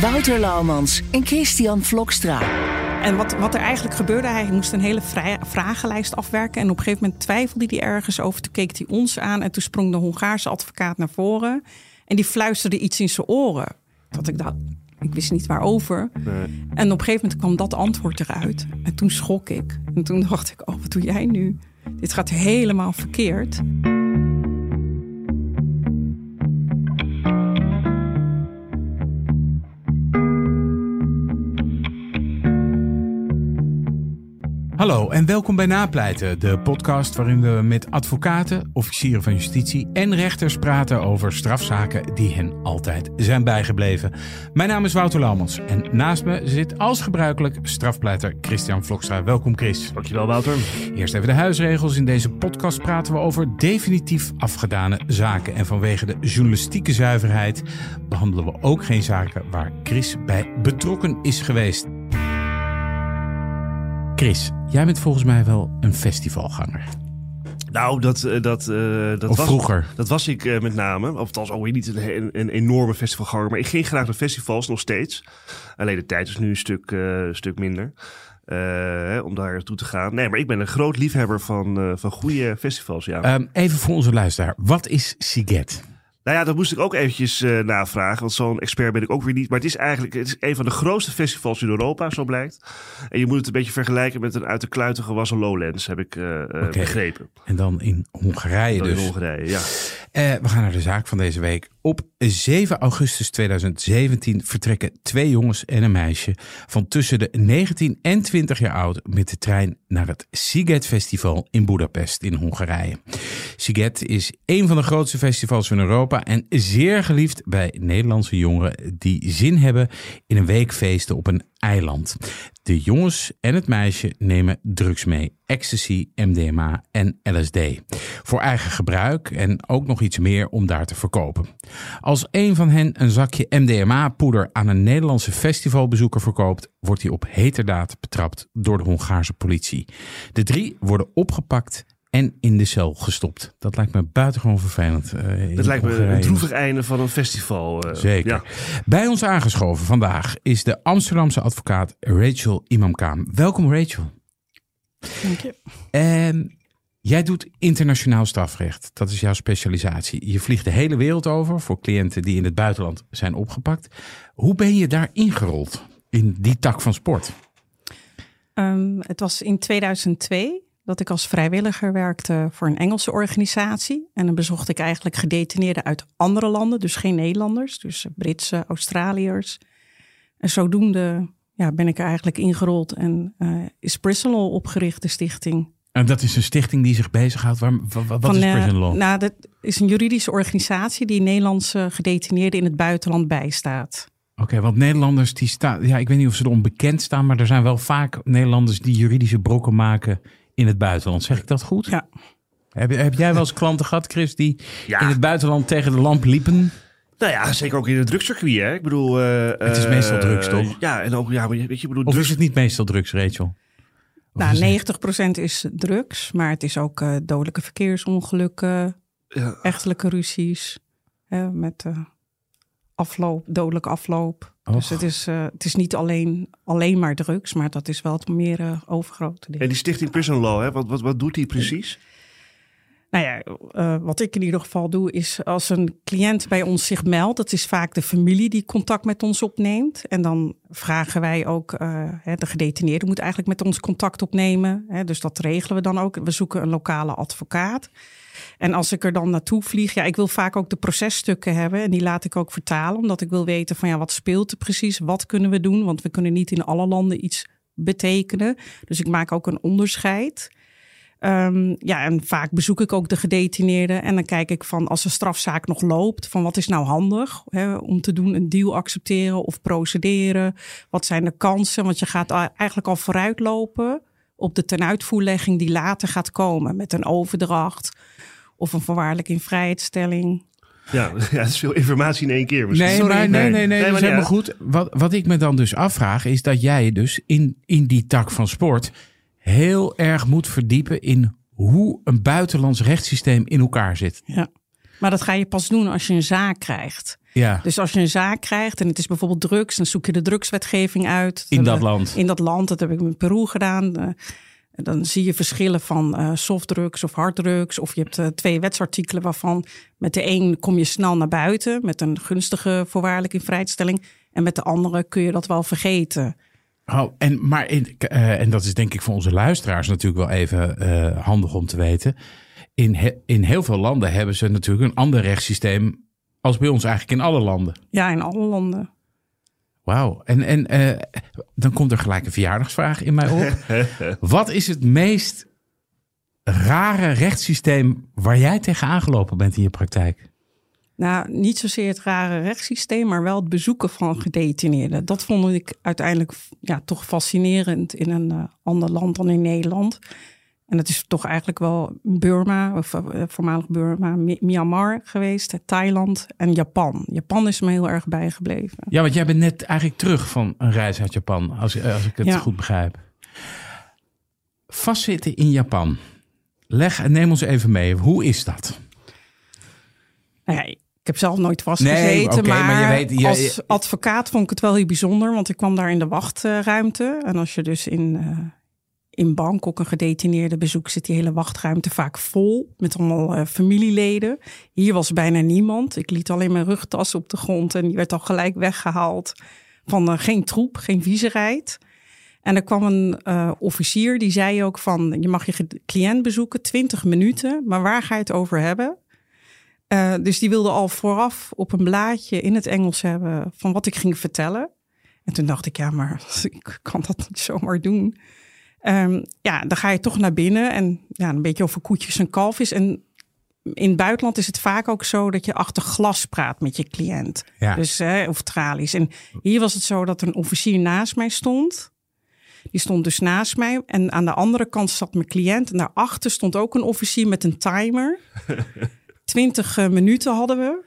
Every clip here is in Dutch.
Wouter Laumans en Christian Vlokstra. En wat, wat er eigenlijk gebeurde, hij moest een hele vrij, vragenlijst afwerken. En op een gegeven moment twijfelde hij ergens over. Toen keek hij ons aan en toen sprong de Hongaarse advocaat naar voren. En die fluisterde iets in zijn oren. Dat ik dacht, ik wist niet waarover. En op een gegeven moment kwam dat antwoord eruit. En toen schrok ik. En toen dacht ik, oh, wat doe jij nu? Dit gaat helemaal verkeerd. Hallo en welkom bij Napleiten, de podcast waarin we met advocaten, officieren van justitie en rechters praten over strafzaken die hen altijd zijn bijgebleven. Mijn naam is Wouter Laumans en naast me zit als gebruikelijk strafpleiter Christian Vlokstra. Welkom Chris. Dankjewel Wouter. Eerst even de huisregels. In deze podcast praten we over definitief afgedane zaken. En vanwege de journalistieke zuiverheid behandelen we ook geen zaken waar Chris bij betrokken is geweest. Chris, jij bent volgens mij wel een festivalganger. Nou, dat, eh, dat, eh, dat Of was, vroeger. Dat was ik eh, met name. Of althans, alweer niet een, een, een enorme festivalganger. Maar ik ging graag naar festivals, nog steeds. Alleen de tijd is nu een stuk, stuk minder. om daar naartoe te gaan. Nee, maar ik ben een groot liefhebber van, van goede festivals, ja. Ehm, even voor onze luisteraar. Wat is Siget? Nou ja, dat moest ik ook eventjes eh, navragen. Want zo'n expert ben ik ook weer niet. Maar het is eigenlijk het is een van de grootste festivals in Europa, zo blijkt. En je moet het een beetje vergelijken met een uit de kluiten gewassen Lowlands, heb ik eh, eh, begrepen. En dan in Hongarije Dan dus. In Hongarije, ja. We gaan naar de zaak van deze week. Op 7 augustus 2017 vertrekken twee jongens en een meisje van tussen de 19 en 20 jaar oud met de trein naar het Siget Festival in Budapest in Hongarije. Siget is een van de grootste festivals van Europa en zeer geliefd bij Nederlandse jongeren die zin hebben in een week feesten op een eiland. De jongens en het meisje nemen drugs mee: ecstasy, MDMA en LSD. Voor eigen gebruik en ook nog iets meer om daar te verkopen. Als een van hen een zakje MDMA-poeder aan een Nederlandse festivalbezoeker verkoopt, wordt hij op heterdaad betrapt door de Hongaarse politie. De drie worden opgepakt en in de cel gestopt. Dat lijkt me buitengewoon vervelend. eh, in Dat lijkt me een droevig einde van een festival. eh, Zeker. Ja. Bij ons aangeschoven vandaag is de Amsterdamse advocaat Rachel Imamkaam. Welkom Rachel. Dank je. Ehm, jij doet internationaal strafrecht. Dat is jouw specialisatie. Je vliegt de hele wereld over voor cliënten die in het buitenland zijn opgepakt. Hoe ben je daar ingerold in die tak van sport? Ehm, het was in 2002 dat ik als vrijwilliger werkte voor een Engelse organisatie. En dan bezocht ik eigenlijk gedetineerden uit andere landen, dus geen Nederlanders, dus Britse, Australiërs. En zodoende ja, ben ik er eigenlijk ingerold en eh, is Prison Law opgericht, de stichting. En dat is een stichting die zich bezighoudt. Waar, wa- wa- wat is eh, prison law? Nou, dat is een juridische organisatie die Nederlandse gedetineerden in het buitenland bijstaat. Oké, want Nederlanders die staan, ja, ik weet niet of ze erom bekend staan, maar er zijn wel vaak Nederlanders die juridische brokken maken in het buitenland. Zeg ik dat goed? Ja. Heb, heb jij wel eens klanten gehad, Chris, die Ja. in het buitenland tegen de lamp liepen? Nou ja, zeker ook in het drugscircuit. Hè? Ik bedoel, eh, Het is eh, meestal drugs, toch? Ja, en ook, ja, maar weet je, ik bedoel, Of drugs, is het niet meestal drugs, Rachel? Of Nou, is het- 90% is drugs, maar het is ook eh, dodelijke verkeersongelukken, Ja. echtelijke ruzies hè, met eh, afloop, dodelijke afloop. Dus het is, eh, het is niet alleen, alleen maar drugs, maar dat is wel het meer eh, overgrote ding. En die stichting Prison Law, hè? Wat, wat, wat doet die precies? Nou ja, eh, wat ik in ieder geval doe is als een cliënt bij ons zich meldt, dat is vaak de familie die contact met ons opneemt. En dan vragen wij ook, eh, hè, de gedetineerde moet eigenlijk met ons contact opnemen. Hè, dus dat regelen we dan ook. We zoeken een lokale advocaat. En als ik er dan naartoe vlieg, ja, ik wil vaak ook de processtukken hebben. En die laat ik ook vertalen, omdat ik wil weten van ja, wat speelt er precies? Wat kunnen we doen? Want we kunnen niet in alle landen iets betekenen. Dus ik maak ook een onderscheid. Ehm, ja, en vaak bezoek ik ook de gedetineerden. En dan kijk ik van als een strafzaak nog loopt, van wat is nou handig hè, om te doen, een deal accepteren of procederen. Wat zijn de kansen? Want je gaat eigenlijk al vooruitlopen op de tenuitvoerlegging die later gaat komen met een overdracht of een voorwaardelijk in vrijheidstelling. Ja, ja, dat is veel informatie in één keer. Nee, Sorry. maar, nee, nee, nee, dat is maar helemaal ja. goed. Wat, wat ik me dan dus afvraag, is dat jij dus in, in die tak van sport heel erg moet verdiepen in hoe een buitenlands rechtssysteem in elkaar zit. Ja. Maar dat ga je pas doen als je een zaak krijgt. Ja, Dus als je een zaak krijgt en het is bijvoorbeeld drugs, dan zoek je de drugswetgeving uit. in Dan, dat eh, land. In dat land, dat heb ik met Peru gedaan. Eh, dan zie je verschillen van eh, softdrugs of harddrugs. Of je hebt eh, twee wetsartikelen waarvan met de een kom je snel naar buiten met een gunstige voorwaardelijke vrijstelling. En met de andere kun je dat wel vergeten. Oh, en, maar in, eh, en dat is denk ik voor onze luisteraars natuurlijk wel even eh, handig om te weten. In, he- in heel veel landen hebben ze natuurlijk een ander rechtssysteem als bij ons eigenlijk in alle landen. Ja, in alle landen. Wauw. En, en eh, dan komt er gelijk een verjaardagsvraag in mij op. Wat is het meest rare rechtssysteem waar jij tegen aangelopen bent in je praktijk? Nou, niet zozeer het rare rechtssysteem, maar wel het bezoeken van gedetineerden. Dat vond ik uiteindelijk ja, toch fascinerend in een eh, ander land dan in Nederland. En dat is toch eigenlijk wel Burma, of eh, voormalig Burma, Myanmar geweest, eh, Thailand en Japan. Japan is me heel erg bijgebleven. Ja, want jij bent net eigenlijk terug van een reis uit Japan, als, als ik het Ja. goed begrijp. Vastzitten in Japan. Leg, neem ons even mee. Hoe is dat? Nou ja, ik heb zelf nooit vastgezeten, Nee, maar, maar je weet- je- als advocaat vond ik het wel heel bijzonder, want ik kwam daar in de wachtruimte. En als je dus in, eh in Bangkok een gedetineerde bezoekt, zit die hele wachtruimte vaak vol met allemaal eh, familieleden. Hier was bijna niemand. Ik liet alleen mijn rugtas op de grond en die werd al gelijk weggehaald van eh, geen troep, geen viezerijt. En er kwam een eh, officier die zei ook van je mag je cliënt bezoeken 20 minuten, maar waar ga je het over hebben? Dus die wilde al vooraf op een blaadje in het Engels hebben van wat ik ging vertellen. En toen dacht ik, ja, maar ik kan dat niet zomaar doen. Ehm, ja, dan ga je toch naar binnen en ja, een beetje over koetjes en kalfjes. En in het buitenland is het vaak ook zo dat je achter glas praat met je cliënt. Ja. Dus, hè, of tralies. En hier was het zo dat een officier naast mij stond. Die stond dus naast mij. En aan de andere kant zat mijn cliënt. En daarachter stond ook een officier met een timer. 20 eh, minuten hadden we.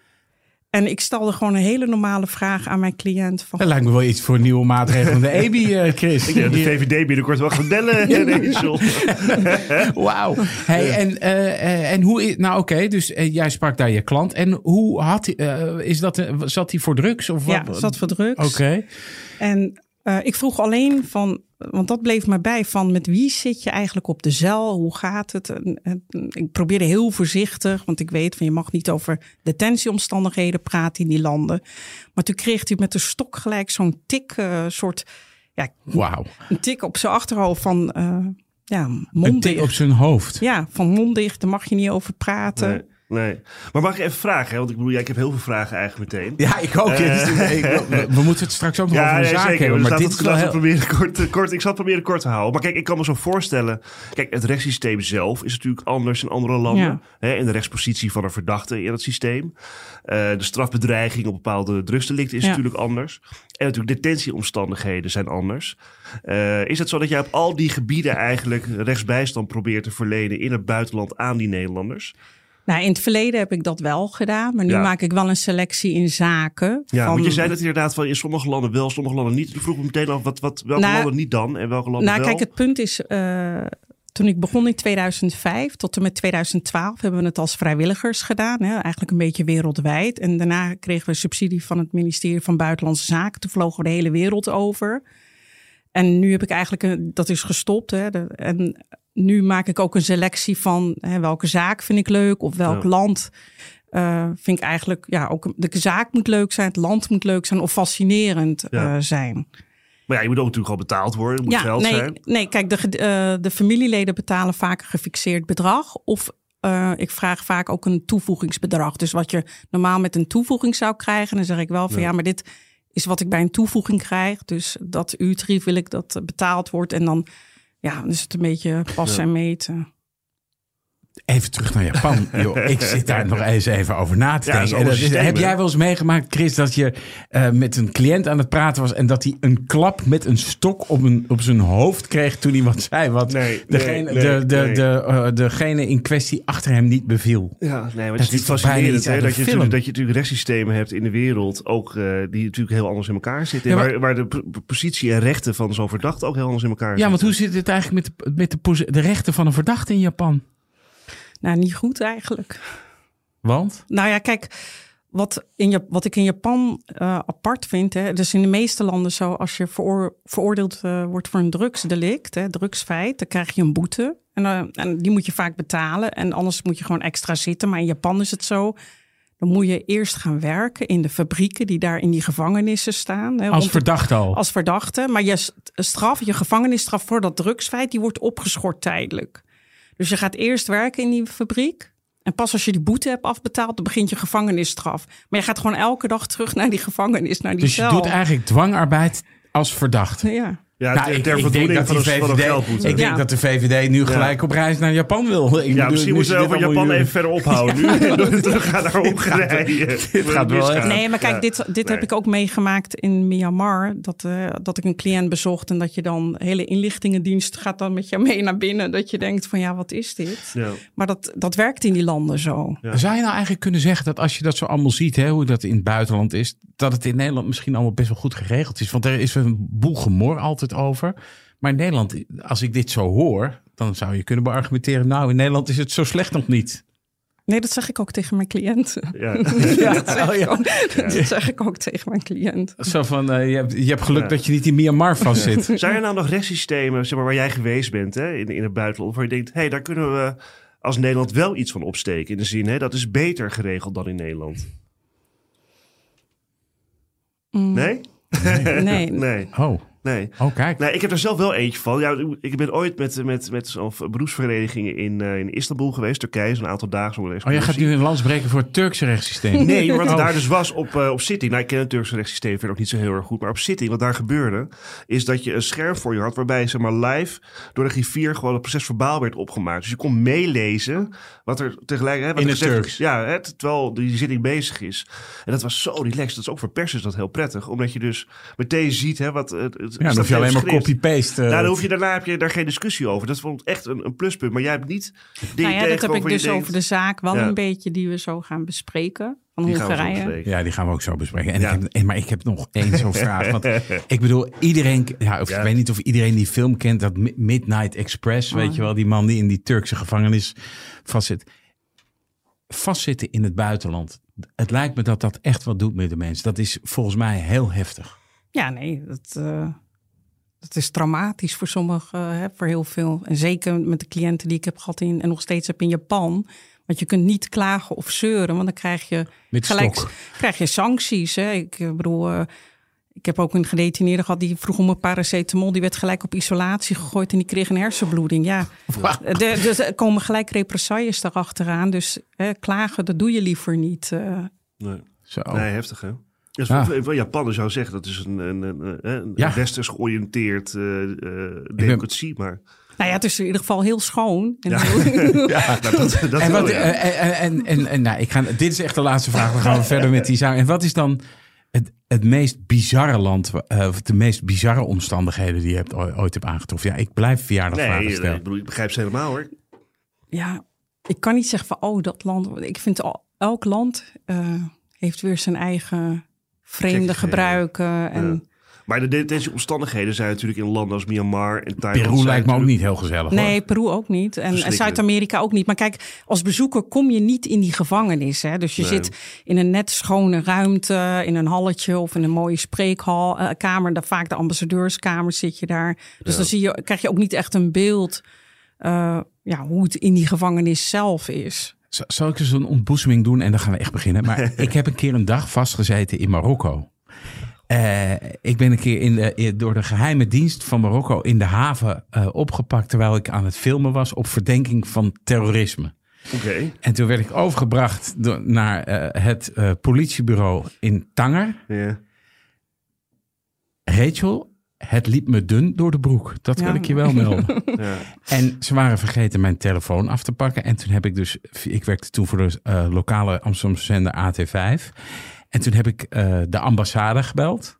En ik stelde gewoon een hele normale vraag aan mijn cliënt. Van, Dat lijkt me wel iets voor een nieuwe maatregel van de EBI, eh, Chris. Ik denk de VVD binnenkort wel gaat bellen. Nee, John. Wauw. Hey, en, eh, eh, en hoe is, nou oké, dus eh, jij sprak daar je klant. En hoe had hij, eh, is dat, eh, zat hij voor drugs? Of ja, wat? zat voor drugs. Oké. En eh, ik vroeg alleen van, want dat bleef me bij, van met wie zit je eigenlijk op de cel? Hoe gaat het? En, en ik probeerde heel voorzichtig, want ik weet van je mag niet over detentieomstandigheden praten in die landen. Maar toen kreeg hij met de stok gelijk zo'n tik, eh, soort, ja, Wauw. een tik op zijn achterhoofd van, eh, ja, Een tik op zijn hoofd. Ja, van mond dicht, daar mag je niet over praten. Nee, nee. Maar mag ik even vragen? Hè? Want ik bedoel, ja, ik heb heel veel vragen eigenlijk meteen. Ja, ik ook. Eh. Dus ik- we, we moeten het straks ook nog over Ja, een nee, zaak zeker. hebben. Dus Maar dit is wel heel... proberen kort, eh, kort, ik zal het proberen kort te houden. Maar kijk, ik kan me zo voorstellen. Kijk, het rechtssysteem zelf is natuurlijk anders in andere landen. Ja. Hè, en de rechtspositie van een verdachte in het systeem. Eh, de strafbedreiging op bepaalde drugsdelicten is Ja. natuurlijk anders. En natuurlijk detentieomstandigheden zijn anders. Eh, is het zo dat jij op al die gebieden eigenlijk rechtsbijstand probeert te verlenen in het buitenland aan die Nederlanders? Nou, in het verleden heb ik dat wel gedaan, maar nu Ja. maak ik wel een selectie in zaken. Ja, van, want je zei dat inderdaad van in sommige landen wel, sommige landen niet. Toen vroeg ik me meteen af, wat, wat, welke Nou, landen niet dan en welke landen Nou, wel? kijk, het punt is, eh, toen ik begon in 2005 tot en met 2012 hebben we het als vrijwilligers gedaan. Hè, eigenlijk een beetje wereldwijd. En daarna kregen we subsidie van het ministerie van Buitenlandse Zaken. Toen vlogen we de hele wereld over. En nu heb ik eigenlijk, een, dat is gestopt. Hè, de- en nu maak ik ook een selectie van hè, welke zaak vind ik leuk of welk Ja. land. eh, vind ik eigenlijk, ja, ook de zaak moet leuk zijn, het land moet leuk zijn of fascinerend Ja. eh, zijn. Maar ja, je moet ook natuurlijk al betaald worden. Moet geld nee, zijn. Nee, kijk, de, eh, de familieleden betalen vaak een gefixeerd bedrag. Of ik vraag vaak ook een toevoegingsbedrag. Dus wat je normaal met een toevoeging zou krijgen, dan zeg ik wel van ja, maar dit is wat ik bij een toevoeging krijg. Dus dat uurtarief wil ik dat betaald wordt. En dan, ja, is het een beetje passen en meten. Even terug naar Japan. Joh, ik zit daar nog eens even over na te Ja, denken. Dat is- heb jij wel eens meegemaakt, Chris, dat je eh, met een cliënt aan het praten was en dat hij een klap met een stok op, een, op zijn hoofd kreeg toen hij wat zei? Wat Nee, degene, nee, de, de, nee. de, eh, degene in kwestie achter hem niet beviel. Ja, nee, maar het is niet fascinerend hè, dat, je dat je natuurlijk rechtssystemen hebt in de wereld, ook eh, die natuurlijk heel anders in elkaar zitten. Ja, maar- waar, waar de positie en rechten van zo'n verdachte ook heel anders in elkaar Ja, zitten. want hoe zit het eigenlijk met, de, met de rechten van een verdachte in Japan? Nou, niet goed eigenlijk. Want? Nou ja, kijk, wat, in, wat ik in Japan eh, apart vind, hè, dus in de meeste landen zo, als je veroor- veroordeeld eh, wordt voor een drugsdelict, hè, drugsfeit, dan krijg je een boete. En, eh, en die moet je vaak betalen en anders moet je gewoon extra zitten. Maar in Japan is het zo, dan moet je eerst gaan werken in de fabrieken die daar in die gevangenissen staan. Hè, Als verdachte al. als verdachte. Maar je st- straf, je gevangenisstraf voor dat drugsfeit, die wordt opgeschort tijdelijk. Dus je gaat eerst werken in die fabriek. En pas als je die boete hebt afbetaald, dan begint je gevangenisstraf. Maar je gaat gewoon elke dag terug naar die gevangenis, naar die Dus je cel. doet eigenlijk dwangarbeid als verdachte. Ja. Ja, Nou, ter, ik- ter ik voldoening denk van dat een, die van een VVD geldboete. Ik denk Ja. dat de VVD nu gelijk op reis naar Japan wil. Ik bedoel, ja, misschien moeten we dit over Japan even verder ophouden nu. Terug gaan naar Hongarije. dit gaat wel echt- Nee, maar kijk, Ja. dit, dit heb ik ook meegemaakt in Myanmar. Dat, eh, dat ik een cliënt bezocht en dat je dan hele inlichtingendienst gaat dan met je mee naar binnen. Dat je denkt van ja, wat is dit? Ja. Maar dat, dat werkt in die landen zo. Ja. Zou je nou eigenlijk kunnen zeggen dat als je dat zo allemaal ziet, hè, hoe dat in het buitenland is, dat het in Nederland misschien allemaal best wel goed geregeld is? Want er is een boel gemor altijd over. Maar in Nederland, als ik dit zo hoor, dan zou je kunnen beargumenteren, nou, in Nederland is het zo slecht nog niet. Nee, dat zeg ik ook tegen mijn cliënten. Ja. dat, zeg oh ik ja. ook, dat zeg ik ook tegen mijn cliënt. Zo van, eh, je, hebt, je hebt geluk Ja. dat je niet in Myanmar vastzit. Zijn er nou nog rechtssystemen zeg maar, waar jij geweest bent hè, in, in het buitenland, waar je denkt, hé, hey, daar kunnen we als Nederland wel iets van opsteken? In de zin, hè, dat is beter geregeld dan in Nederland. Mm, Nee? Nee. nee. Oh, Nee. oh kijk. Nee, ik heb er zelf wel eentje van. Ja, ik ben ooit met, met, met zo'n beroepsvereniging in, eh, in Istanbul geweest, Turkije, zo'n aantal dagen. Oh, jij gaat nu een lans breken voor het Turkse rechtssysteem. Nee, wat Oh. daar dus was op, eh, op zitting. Nou, ik ken het Turkse rechtssysteem verder ook niet zo heel erg goed. Maar op zitting, wat daar gebeurde, is dat je een scherm voor je had. waarbij zeg maar live door de griffier gewoon het proces verbaal werd opgemaakt. Dus je kon meelezen wat er tegelijk. Hè, wat In het Turks. Ja, hè, terwijl die zitting bezig is. En dat was zo relaxed. Dat is ook voor pers is dat heel prettig. Omdat je dus meteen ziet hè, wat. Het, het Ja, dan hoef je alleen maar copy-paste. Nou, dan hoef je, daarna heb je daar geen discussie over. Dat vond ik echt een, een pluspunt. Maar jij hebt niet dingen Nou ja, dat heb ik dus denkt, over de zaak wel Ja. een beetje die we zo gaan bespreken. Van die Hongarije. bespreken. Ja, die gaan we ook zo bespreken. En Ja. ik heb, en- maar ik heb nog één zo'n vraag. Want ik bedoel, iedereen... Ja, of Ja. Ik weet niet of iedereen die film kent. Dat Mi- Midnight Express, weet Oh. je wel. Die man die in die Turkse gevangenis vastzit. Vastzitten in het buitenland. Het lijkt me dat dat echt wat doet met de mensen. Dat is volgens mij heel heftig. Ja, nee, dat, eh, dat is traumatisch voor sommigen, hè, voor heel veel. En zeker met de cliënten die ik heb gehad in, en nog steeds heb in Japan. Want je kunt niet klagen of zeuren, want dan krijg je Met gelijk stok. krijg je sancties. Hè. Ik eh, bedoel, eh, ik heb ook een gedetineerde gehad die vroeg om een paracetamol. Die werd gelijk op isolatie gegooid en die kreeg een hersenbloeding. Ja, Eh, de- dus er komen gelijk represailles erachteraan. Dus hè, klagen, dat doe je liever niet. eh. Nee. Zo. Nee, heftig hè? Ja, Ja. van, van Japan zou zeggen dat is een, een, een, een, een Ja. westers georiënteerd eh eh, democratie, maar Nou ja, het is in ieder geval heel schoon. En Ja. heel- ja, nou, dat, dat En, wel, wat, ja. en, en, nou, ik ga, dit is echt de laatste vraag. Dan gaan we verder met die zaak. En wat is dan het, het meest bizarre land, eh, of de meest bizarre omstandigheden die je hebt, ooit hebt aangetroffen? Ja, ik blijf verjaardagvragen nee, stellen. ik, bedoel, ik begrijp ze helemaal hoor. Ja, ik kan niet zeggen van, oh, dat land. Ik vind al, elk land eh, heeft weer zijn eigen vreemde eh, gebruiken. En, Ja. Maar de, de- deze omstandigheden zijn natuurlijk in landen als Myanmar en Thailand. Peru lijkt me ook niet heel gezellig. Nee, hoor. Peru ook niet. En, en. Zuid-Amerika ook niet. Maar kijk, als bezoeker kom je niet in die gevangenis. Hè? Dus je Nee. zit in een net schone ruimte, in een halletje of in een mooie spreekhal, eh, kamer. Daar vaak de ambassadeurskamer zit je daar. Dus dan zie je, krijg je ook niet echt een beeld eh, ja, hoe het in die gevangenis zelf is. Zal ik eens een ontboezeming doen en dan gaan we echt beginnen. Maar ik heb een keer een dag vastgezeten in Marokko. Eh, ik ben een keer in de, door de geheime dienst van Marokko in de haven eh, opgepakt terwijl ik aan het filmen was op verdenking van terrorisme. Oké, En toen werd ik overgebracht door, naar eh, het politiebureau in Tanger. Rachel, het liep me dun door de broek. Dat Ja. wil ik je wel melden. Ja. En ze waren vergeten mijn telefoon af te pakken. En toen heb ik dus, ik werkte toen voor de eh, lokale Amsterdamse zender AT5. En toen heb ik eh, de ambassade gebeld.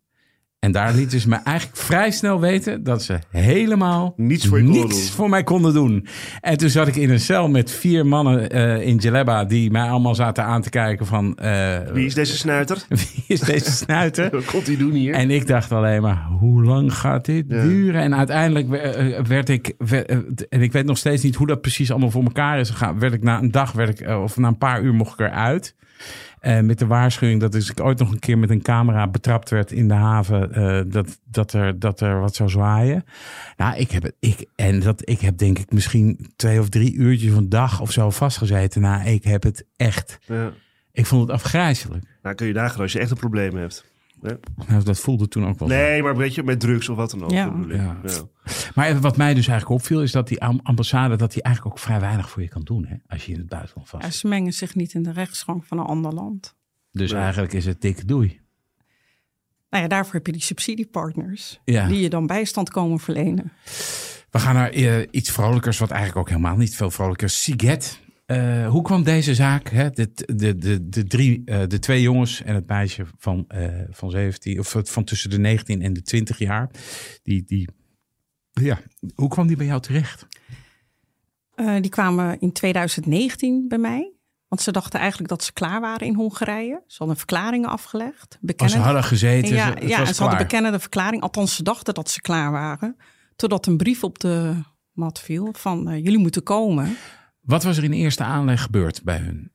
En daar lieten ze me eigenlijk vrij snel weten dat ze helemaal Niets voor niets voor mij konden doen. En toen zat ik in een cel met vier mannen eh, in Jaleba die mij allemaal zaten aan te kijken van... eh, Wie is deze snuiter? wie is deze snuiter? Wat komt hij doen hier? En ik dacht alleen maar, hoe lang gaat dit Ja. duren? En uiteindelijk eh, werd ik, werd, en ik weet nog steeds niet hoe dat precies allemaal voor elkaar is gegaan. Werd ik na een dag, werd ik, of na een paar uur mocht ik eruit. Eh, met de waarschuwing dat dus ik ooit nog een keer met een camera betrapt werd in de haven. eh, dat, dat, er, dat er wat zou zwaaien. Nou, ik heb, het- ik, en dat, ik heb denk ik misschien twee of drie uurtjes van dag of zo vastgezeten. Nou, ik heb het echt, Ja. ik vond het afgrijzelijk. Nou, kun je nagaan als je echt een probleem hebt. Nou, dat voelde toen ook wel. zo. Nee, maar weet je, met drugs of wat dan ook. Ja. Ja. Ja. Maar wat mij dus eigenlijk opviel, is dat die am- ambassade dat die eigenlijk ook vrij weinig voor je kan doen hè, als je in het buitenland vast. Ja, ze mengen zich niet in de rechtsgang van een ander land. Dus Nee. eigenlijk is het dik doei. Nou ja, daarvoor heb je die subsidiepartners. Ja. Die je dan bijstand komen verlenen. We gaan naar eh, iets vrolijkers, wat eigenlijk ook helemaal niet veel vrolijker is. Siget. Eh, hoe kwam deze zaak? Hè? De, de, de, de, drie, eh, de twee jongens en het meisje van, eh, van 17, of van tussen de 19 en de 20 jaar. Die, die, ja, hoe kwam die bij jou terecht? Die kwamen in 2019 bij mij. Want ze dachten eigenlijk dat ze klaar waren in Hongarije. Ze hadden verklaringen afgelegd. Als ze Bekennende- hadden gezeten, ja, ze- ja en ze hadden bekennende verklaring. Althans, ze dachten dat ze klaar waren. Totdat een brief op de mat viel van jullie moeten komen. Wat was er in eerste aanleg gebeurd bij hun?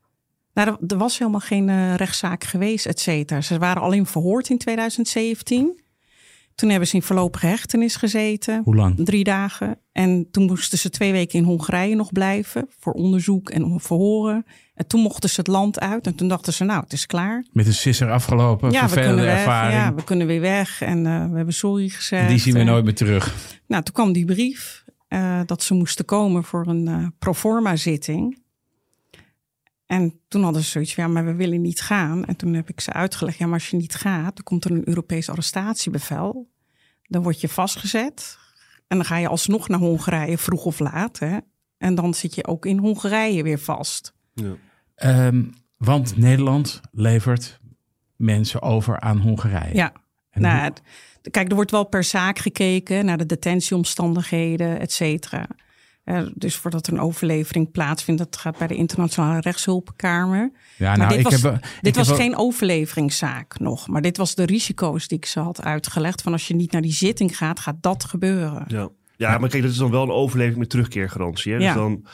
Nou, er, was helemaal geen eh, rechtszaak geweest, et cetera. Ze waren alleen verhoord in 2017. Toen hebben ze in voorlopige hechtenis gezeten. Hoe lang? Drie dagen. En toen moesten ze twee weken in Hongarije nog blijven. Voor onderzoek en om verhoren. En toen mochten ze het land uit. En toen dachten ze, nou, het is klaar. Met een sisser afgelopen, ja, we kunnen weg. ervaring. Ja, we kunnen weer weg. En eh, we hebben sorry gezegd. Die zien we En- nooit meer terug. Nou, toen kwam die brief eh, dat ze moesten komen voor een eh proforma zitting. En toen hadden ze zoiets van, ja, maar we willen niet gaan. En toen heb ik ze uitgelegd, ja, maar als je niet gaat, dan komt er een Europees arrestatiebevel. Dan word je vastgezet. En dan ga je alsnog naar Hongarije, vroeg of laat. Hè? En dan zit je ook in Hongarije weer vast. Ja. Ehm, want Nederland levert mensen over aan Hongarije. Ja, En nou, hoe- kijk, er wordt wel per zaak gekeken naar de detentieomstandigheden, et cetera. Eh, dus voordat er een overlevering plaatsvindt, dat gaat bij de Internationale Rechtshulpkamer. ja, maar nou, dit ik was, heb, wel- ik dit heb was geen overleveringszaak nog, maar dit was de risico's die ik ze had uitgelegd. Van als je niet naar die zitting gaat, gaat dat gebeuren. Ja. ja, maar kijk, dat is dan wel een overleving met terugkeergarantie. Hè? Dus Ja. dan,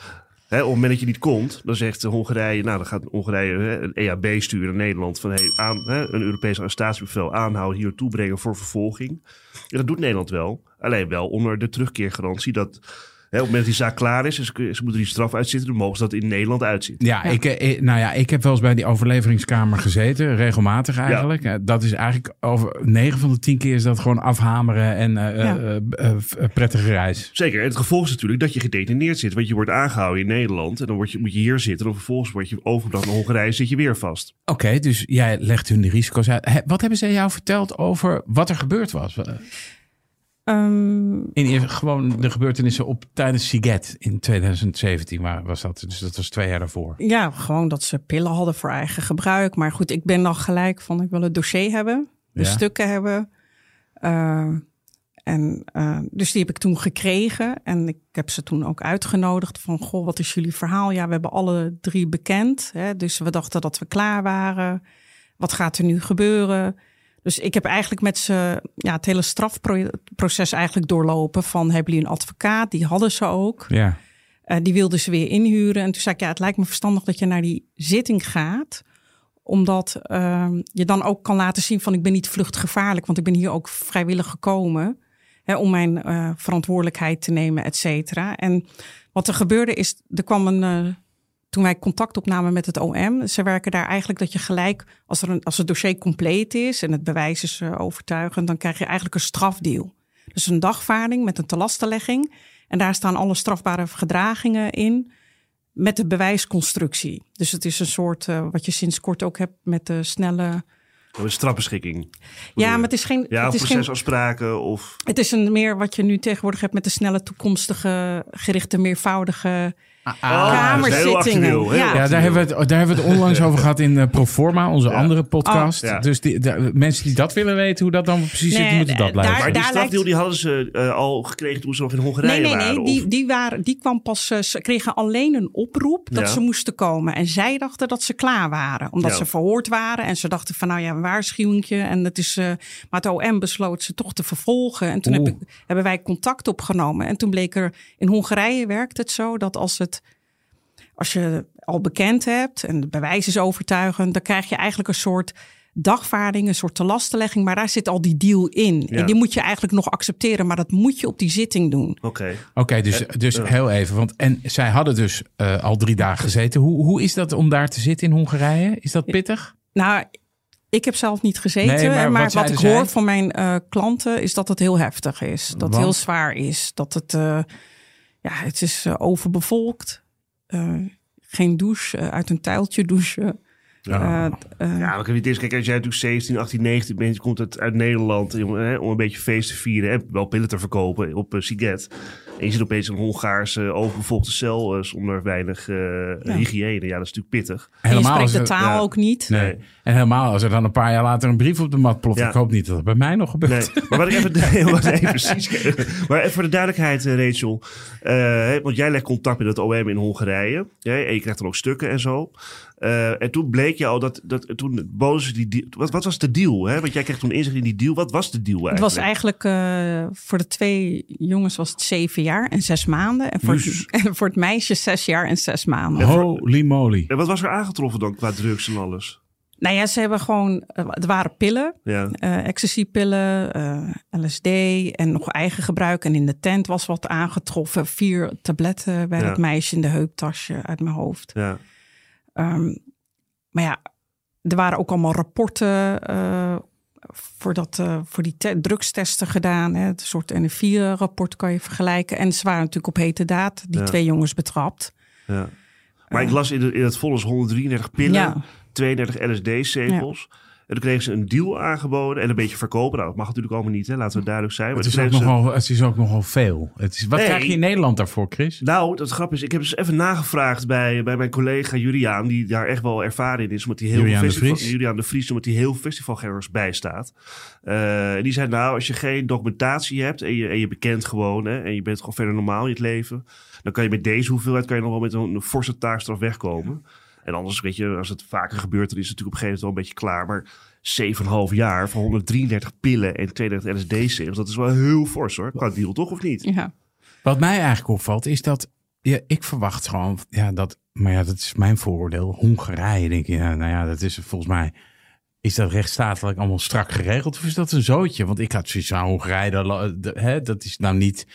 op het moment dat je niet komt, dan zegt Hongarije, nou dan gaat Hongarije een EAB sturen naar Nederland van hey, aan, een Europees arrestatiebevel aanhouden, hier naartoe brengen voor vervolging. En dat doet Nederland wel, alleen wel onder de terugkeergarantie dat op het moment dat die zaak klaar is, ze, ze moeten die straf uitzitten, dan mogen ze dat in Nederland uitzitten. Ja, Ik, eh, eh, nou ja, ik heb wel eens bij die overleveringskamer gezeten, regelmatig eigenlijk. Eh, Dat is eigenlijk over 9 van de 10 keer is dat gewoon afhameren en Ja. prettige reis. Zeker. En het gevolg is natuurlijk dat je gedetineerd zit. Want je wordt aangehouden in Nederland. En dan word je, moet je hier zitten. En vervolgens word je overgebracht naar Hongarije. Zit je weer vast. Oké, dus jij legt hun de risico's uit. Wat hebben ze jou verteld over wat er gebeurd was? Ehm, In gewoon de gebeurtenissen op tijdens Siget in 2017 waar was dat. Dus dat was twee jaar daarvoor. ja, gewoon dat ze pillen hadden voor eigen gebruik. Maar goed, ik ben dan gelijk van, ik wil het dossier hebben. De Ja. stukken hebben. Eh, en, eh, dus die heb ik toen gekregen. En ik heb ze toen ook uitgenodigd van... Goh, wat is jullie verhaal? Ja, we hebben alle drie bekend. Hè? Dus we dachten dat we klaar waren. Wat gaat er nu gebeuren? Dus ik heb eigenlijk met ze ja, het hele strafproces eigenlijk doorlopen. Van, hebben jullie een advocaat? Die hadden ze ook. Ja. Eh, die wilden ze weer inhuren. En toen zei ik, ja, het lijkt me verstandig dat je naar die zitting gaat omdat ehm, je dan ook kan laten zien van ik ben niet vluchtgevaarlijk. Want ik ben hier ook vrijwillig gekomen. Hè, om mijn eh, verantwoordelijkheid te nemen, et cetera. En wat er gebeurde is, er kwam een... toen wij contact opnamen met het OM, ze werken daar eigenlijk dat je gelijk, als, er een, als het dossier compleet is en het bewijs is eh, overtuigend, dan krijg je eigenlijk een strafdeal. Dus een dagvaarding met een telastenlegging. En daar staan alle strafbare gedragingen in met de bewijsconstructie. Dus het is een soort, eh, wat je sinds kort ook hebt met de snelle Een strafbeschikking. Ja, maar het is geen. Ja, het of is geen procesafspraken of... Het is een meer wat je nu tegenwoordig hebt met de snelle toekomstige, gerichte, meervoudige Ah, kamerzittingen. heel ja. Ja, daar hebben, we het, daar hebben we het onlangs over gehad in uh, Proforma, onze Ja. andere podcast. Oh. Ja. Dus die, de, mensen die dat willen weten, hoe dat dan precies zit, Nee, die moeten dat blijven. Maar die lijkt- die hadden ze eh, al gekregen toen ze nog in Hongarije Nee, nee, waren? nee. of- Die, die, waren, die kwam pas. eh, Ze kregen alleen een oproep dat Ja. ze moesten komen. En zij dachten dat ze klaar waren. Omdat Ja. ze verhoord waren. En ze dachten van nou ja, een waarschuwingje. En het is, eh, maar het OM besloot ze toch te vervolgen. En toen heb ik, hebben wij contact opgenomen. En toen bleek er. In Hongarije werkt het zo dat als het. Als je al bekend hebt en het bewijs is overtuigend, dan krijg je eigenlijk een soort dagvaarding, een soort telastenlegging. Maar daar zit al die deal in. Ja. En die moet je eigenlijk nog accepteren, maar dat moet je op die zitting doen. Oké. Oké, dus, dus heel even. Want, en zij hadden dus eh, al drie dagen gezeten. Hoe, hoe is dat om daar te zitten in Hongarije? Is dat pittig? Nou, ik heb zelf niet gezeten. Nee, maar maar wat ik hoor zij? van mijn eh, klanten is dat het heel heftig is. Dat het heel zwaar is. Dat het, eh, ja, het is overbevolkt. Eh, geen douche, eh, uit een tuiltje douchen. Ja. Eh, Ja, maar het is, kijk, als jij natuurlijk 17, 18, 19 bent, je komt uit, uit Nederland om, hè, om een beetje feest te vieren en wel pillen te verkopen op uh, Siget. En je zit opeens een Hongaarse overbevolkte cel uh, zonder weinig uh, hygiëne. Ja, dat is natuurlijk pittig. en je spreekt de taal ja. ook niet. Nee. Nee. En helemaal als er dan een paar jaar later een brief op de mat ploft. Ja. Ik hoop niet dat het bij mij nog gebeurt. Nee, maar wat ik even, nee, precies. Maar even voor de duidelijkheid, eh, Rachel. Eh, hè, want jij legt contact met het OM in Hongarije. Ja, en je krijgt dan ook stukken en zo. Eh, en toen bleek je al dat, dat toen ze die deal- wat, wat was de deal? Hè? Want jij kreeg toen inzicht in die deal. Wat was de deal Het eigenlijk? was eigenlijk eh, voor de twee jongens was het zeven jaar en zes maanden. En voor, Jezus. het, en voor het meisje zes jaar en zes maanden. Holy moly. En wat was er aangetroffen dan qua drugs en alles? Nou ja, ze hebben gewoon, eh, er waren pillen. Ja, eh ecstasypillen, eh, LSD en nog eigen gebruik. En in de tent was wat aangetroffen. Vier tabletten bij Ja. het meisje in de heuptasje uit mijn hoofd. ja. Ehm, maar ja, er waren ook allemaal rapporten eh, voor, dat, eh, voor die te- drugstesten gedaan. Hè. Het soort NF4-rapport kan je vergelijken. En ze waren natuurlijk op hete daad, die Ja. twee jongens betrapt. ja. Maar ik las in, de, in het vonnis 133 pillen, Ja. 32 LSD-zegels. En toen kregen ze een deal aangeboden en een beetje verkopen. Nou, dat mag natuurlijk allemaal niet, hè? laten we duidelijk zijn. Maar Het is, ook ze- nogal, het is ook nogal veel. Het is, wat Nee. krijg je in Nederland daarvoor, Chris? Nou, dat grap is, ik heb dus even nagevraagd bij, bij mijn collega Juliaan, die daar echt wel ervaren in is, omdat hij heel de veel festival, Vries. Juliaan de Vries, omdat hij heel festivalgangers bijstaat. Eh, en die zei, nou, als je geen documentatie hebt en je, en je bekent gewoon, hè, en je bent gewoon verder normaal in het leven, dan kan je met deze hoeveelheid kan je nog wel met een, een forse taakstraf wegkomen. En anders, weet je, als het vaker gebeurt, dan is het natuurlijk op een gegeven moment wel een beetje klaar. Maar 7,5 jaar voor 133 pillen en 32 LSD-zeels, dat is wel heel fors hoor. Qua deal toch, of niet? Ja. Wat mij eigenlijk opvalt is dat ja, ik verwacht gewoon ja, dat, maar ja, dat is mijn vooroordeel. Hongarije, denk je, ja, nou ja, dat is volgens mij. Is dat rechtsstatelijk allemaal strak geregeld of is dat een zootje? Want ik had zoiets aan Hongarije, dat, is nou niet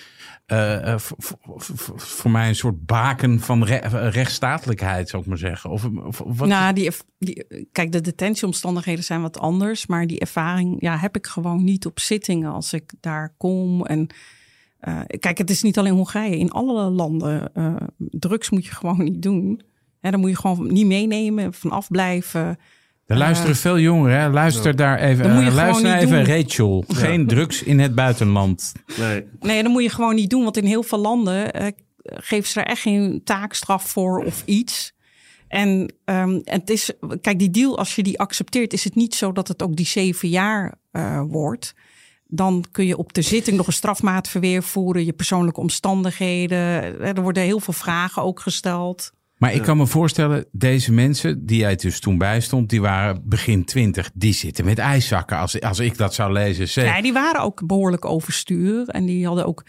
eh, eh, voor- mij een soort baken van re- eh, rechtsstatelijkheid, zou ik maar zeggen. Of, of wat? Nou, die, kijk, de detentieomstandigheden zijn wat anders. Maar die ervaring ja, heb ik gewoon niet op zittingen als ik daar kom. En kijk, het is niet alleen Hongarije. In alle landen, drugs moet je gewoon niet doen. Dan moet je gewoon niet meenemen, vanaf blijven. Er luisteren veel jongeren, hè? luister daar even. Dat moet je eh, gewoon luister niet even, doen. Rachel. Geen drugs in het buitenland. Nee. Nee, dat moet je gewoon niet doen. Want in heel veel landen eh, geven ze er echt geen taakstraf voor of iets. En ehm, het is, kijk, die deal, als je die accepteert, is het niet zo dat het ook die zeven jaar eh, wordt. Dan kun je op de zitting nog een strafmaatverweer voeren, je persoonlijke omstandigheden. Er worden heel veel vragen ook gesteld. Maar ik kan me voorstellen, deze mensen die jij dus toen bijstond, die waren begin twintig, die zitten met ijszakken. Als, als ik dat zou lezen, zeg. Ja, die waren ook behoorlijk overstuur. En die hadden ook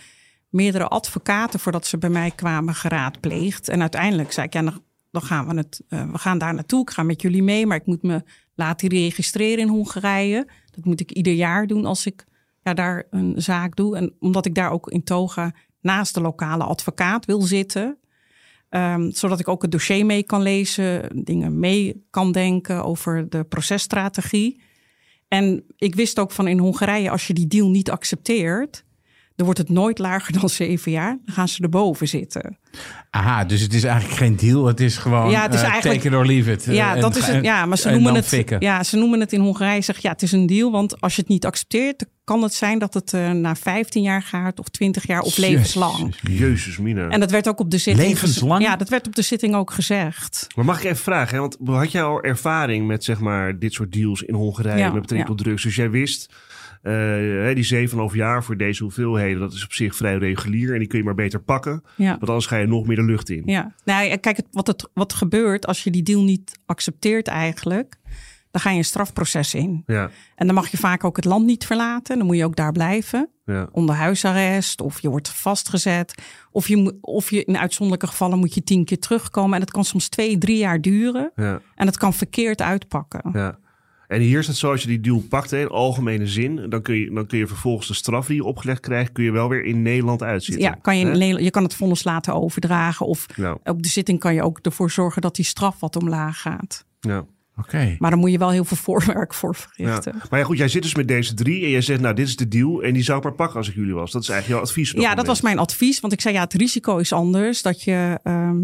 meerdere advocaten voordat ze bij mij kwamen geraadpleegd. En uiteindelijk zei ik, ja, dan, dan gaan we het, eh, we gaan daar naartoe. Ik ga met jullie mee, maar ik moet me laten registreren in Hongarije. Dat moet ik ieder jaar doen als ik ja, daar een zaak doe. En omdat ik daar ook in toga naast de lokale advocaat wil zitten. Ehm, zodat ik ook het dossier mee kan lezen, dingen mee kan denken over de processtrategie. En ik wist ook van in Hongarije, als je die deal niet accepteert, dan wordt het nooit lager dan zeven jaar. Dan gaan ze erboven zitten. Aha, dus het is eigenlijk geen deal. Het is gewoon Ja, het is eh, eigenlijk- take it or leave it. Ja, En- dat is het. Ja, maar ze en noemen het. fikken. Ja, ze noemen het in Hongarije. Zeg ja, het is een deal. Want als je het niet accepteert, dan kan het zijn dat het eh, na 15 jaar gaat, of 20 jaar, of levenslang. Jezus. Mina. En dat werd ook op de zitting. Levenslang? Ja, dat werd op de zitting ook gezegd. Maar mag ik even vragen, hè? want had jij al ervaring met zeg maar, dit soort deals in Hongarije Ja, met betrekking ja. tot drugs? Dus jij wist, hè, die 7,5 jaar voor deze hoeveelheden, dat is op zich vrij regulier en die kun je maar beter pakken. Ja. Want anders ga je nog meer de lucht in. Ja, nou, kijk, wat, het, wat gebeurt als je die deal niet accepteert eigenlijk, dan ga je een strafproces in. Ja, En dan mag je vaak ook het land niet verlaten. Dan moet je ook daar blijven. ja, Onder huisarrest of je wordt vastgezet. Of je, of je in uitzonderlijke gevallen moet je tien keer terugkomen. En dat kan soms twee, drie jaar duren. ja, En dat kan verkeerd uitpakken. ja. En hier is het zo, als je die deal pakt hè, in algemene zin, dan kun, je, dan kun je vervolgens de straf die je opgelegd krijgt, kun je wel weer in Nederland uitzitten. Ja, kan je, in? Nederland- je kan het vonnis laten overdragen. Of Ja, op de zitting kan je ook ervoor zorgen dat die straf wat omlaag gaat. ja. Oké. Maar dan moet je wel heel veel voorwerk voor Ja. verrichten. Maar ja, goed, jij zit dus met deze drie en jij zegt, nou, dit is de deal en die zou ik maar pakken als ik jullie was. Dat is eigenlijk jouw advies. Ja, dat moment. was mijn advies. Want ik zei, ja, het risico is anders. Dat je ehm,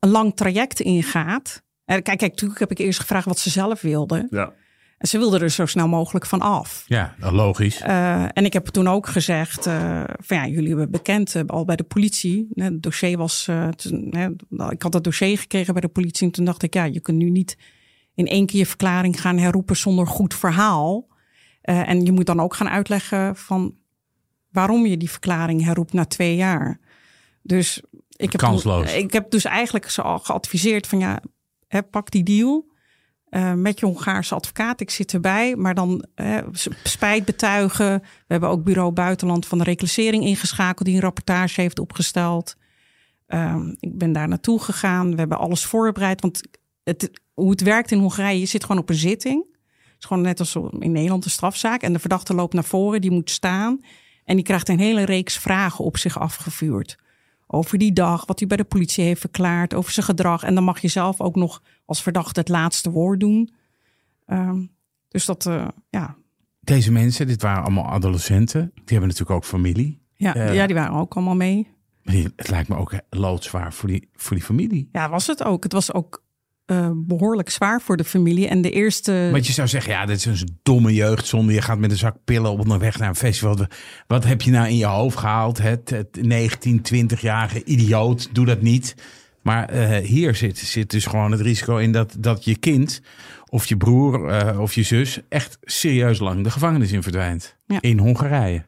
een lang traject ingaat. En kijk, kijk, natuurlijk heb ik eerst gevraagd wat ze zelf wilden. Ja, En ze wilden er zo snel mogelijk van af. Ja, logisch. Eh, en ik heb toen ook gezegd, eh, van ja, jullie hebben bekend eh, al bij de politie. Het dossier was, eh, toen, nou, ik had dat dossier gekregen bij de politie. En toen dacht ik, ja, je kunt nu niet in één keer je verklaring gaan herroepen zonder goed verhaal. Eh, en je moet dan ook gaan uitleggen van waarom je die verklaring herroept na twee jaar. Dus ik heb, Kansloos. ik heb dus eigenlijk ze al geadviseerd van ja, hè, pak die deal. eh, met je Hongaarse advocaat. Ik zit erbij, maar dan hè, s- spijt betuigen. We hebben ook Bureau Buitenland van de Reclassering ingeschakeld, die een rapportage heeft opgesteld. Ehm, ik ben daar naartoe gegaan. We hebben alles voorbereid. Want het, hoe het werkt in Hongarije, je zit gewoon op een zitting. Het is gewoon net als in Nederland een strafzaak. En de verdachte loopt naar voren, die moet staan. En die krijgt een hele reeks vragen op zich afgevuurd. Over die dag, wat hij bij de politie heeft verklaard, over zijn gedrag. En dan mag je zelf ook nog als verdachte het laatste woord doen. Ehm, dus dat, eh, ja. Deze mensen, dit waren allemaal adolescenten. Die hebben natuurlijk ook familie. Ja, Eh. ja, die waren ook allemaal mee. Het lijkt me ook loodzwaar voor die, voor die familie. Ja, was het ook. Het was ook eh, behoorlijk zwaar voor de familie. En de eerste. Want je zou zeggen, ja, dit is een domme jeugdzonde. Je gaat met een zak pillen op onderweg naar een festival. Wat heb je nou in je hoofd gehaald? Het, het 19, 20-jarige idioot, doe dat niet. Maar eh, hier zit, zit dus gewoon het risico in dat, dat je kind of je broer eh, of je zus echt serieus lang de gevangenis in verdwijnt. Ja. In Hongarije.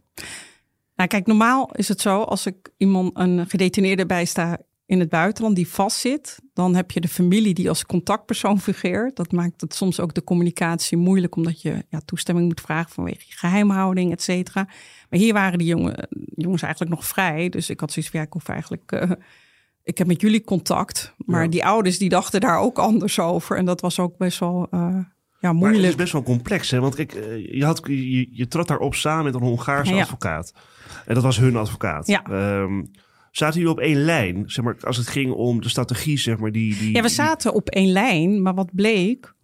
Nou, kijk, normaal is het zo als ik iemand een gedetineerde bijsta in het buitenland die vastzit, dan heb je de familie die als contactpersoon fungeert. Dat maakt het soms ook de communicatie moeilijk, omdat je ja, toestemming moet vragen vanwege je geheimhouding, et cetera. Maar hier waren die jongen, jongens eigenlijk nog vrij. Dus ik had zoiets van, ja, ik hoef eigenlijk... eh, ik heb met jullie contact. Maar Ja. die ouders die dachten daar ook anders over. En dat was ook best wel eh, ja, Maar het moeilijk. is best wel complex, hè? Want kijk, eh, je, had, je, je trad daarop samen met een Hongaarse Ja. advocaat. En dat was hun advocaat. Ja. Ehm, zaten jullie op één lijn? Zeg maar, als het ging om de strategie, zeg maar, die... die Ja, we zaten op één lijn, maar wat bleek.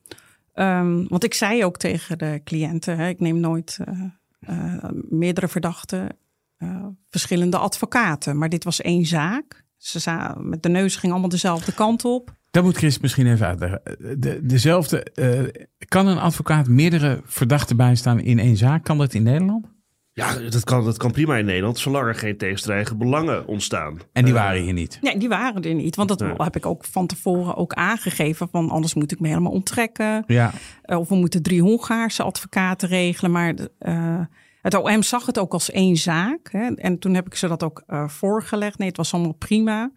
ehm, want ik zei ook tegen de cliënten: hè, ik neem nooit eh, eh, meerdere verdachten, eh, verschillende advocaten. Maar dit was één zaak. Ze za- met de neus ging allemaal dezelfde kant op. Dat moet Chris misschien even uitleggen. De, dezelfde, eh, kan een advocaat meerdere verdachten bijstaan in één zaak? Kan dat in Nederland? Ja, dat kan, dat kan prima in Nederland, zolang er geen tegenstrijdige belangen ontstaan. En die Eh, waren hier niet. Nee, die waren er niet. Want dat heb ik ook van tevoren ook aangegeven. Van anders moet ik me helemaal onttrekken. Ja, Eh, of we moeten drie Hongaarse advocaten regelen. Maar eh, het OM zag het ook als één zaak. Hè? En toen heb ik ze dat ook eh, voorgelegd. Nee, het was allemaal prima.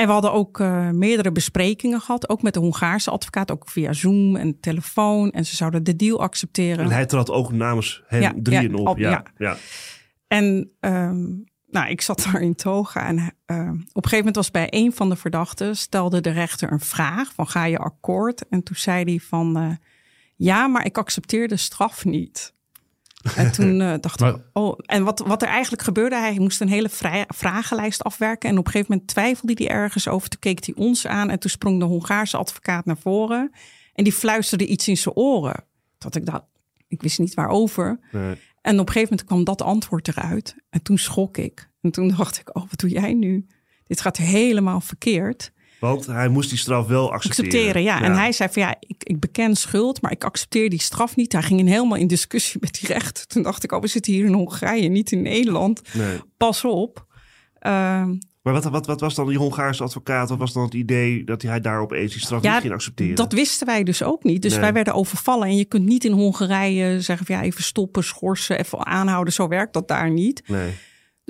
En we hadden ook eh, meerdere besprekingen gehad. Ook met de Hongaarse advocaat. Ook via Zoom en telefoon. En ze zouden de deal accepteren. En hij trad ook namens hen Ja, drieën ja, op. op- ja, ja. En ehm, nou, ik zat daar in toga. En eh, op een gegeven moment was bij een van de verdachten... stelde de rechter een vraag van ga je akkoord? En toen zei hij van... eh, ja, maar ik accepteer de straf niet. En toen eh, dacht ik, oh, en wat, wat er eigenlijk gebeurde, hij moest een hele vrij, vragenlijst afwerken. En op een gegeven moment twijfelde hij ergens over. Toen keek hij ons aan en toen sprong de Hongaarse advocaat naar voren. En die fluisterde iets in zijn oren. Dat ik dacht, ik wist niet waarover. Nee. En op een gegeven moment kwam dat antwoord eruit. En toen schrok ik. En toen dacht ik, oh, wat doe jij nu? Dit gaat helemaal verkeerd. Want hij moest die straf wel accepteren. Accepteren, ja. En hij zei van ja, ik, ik beken schuld, maar ik accepteer die straf niet. Hij ging in helemaal in discussie met die rechter. Toen dacht ik, oh, we zitten hier in Hongarije, niet in Nederland. Nee. Pas op. Ehm, Maar wat, wat, wat was dan die Hongaarse advocaat? Wat was dan het idee dat hij daar opeens die straf Ja, niet ging accepteren? Dat wisten wij dus ook niet. Dus Nee. wij werden overvallen. En je kunt niet in Hongarije zeggen van ja, even stoppen, schorsen, even aanhouden. Zo werkt dat daar niet. Nee.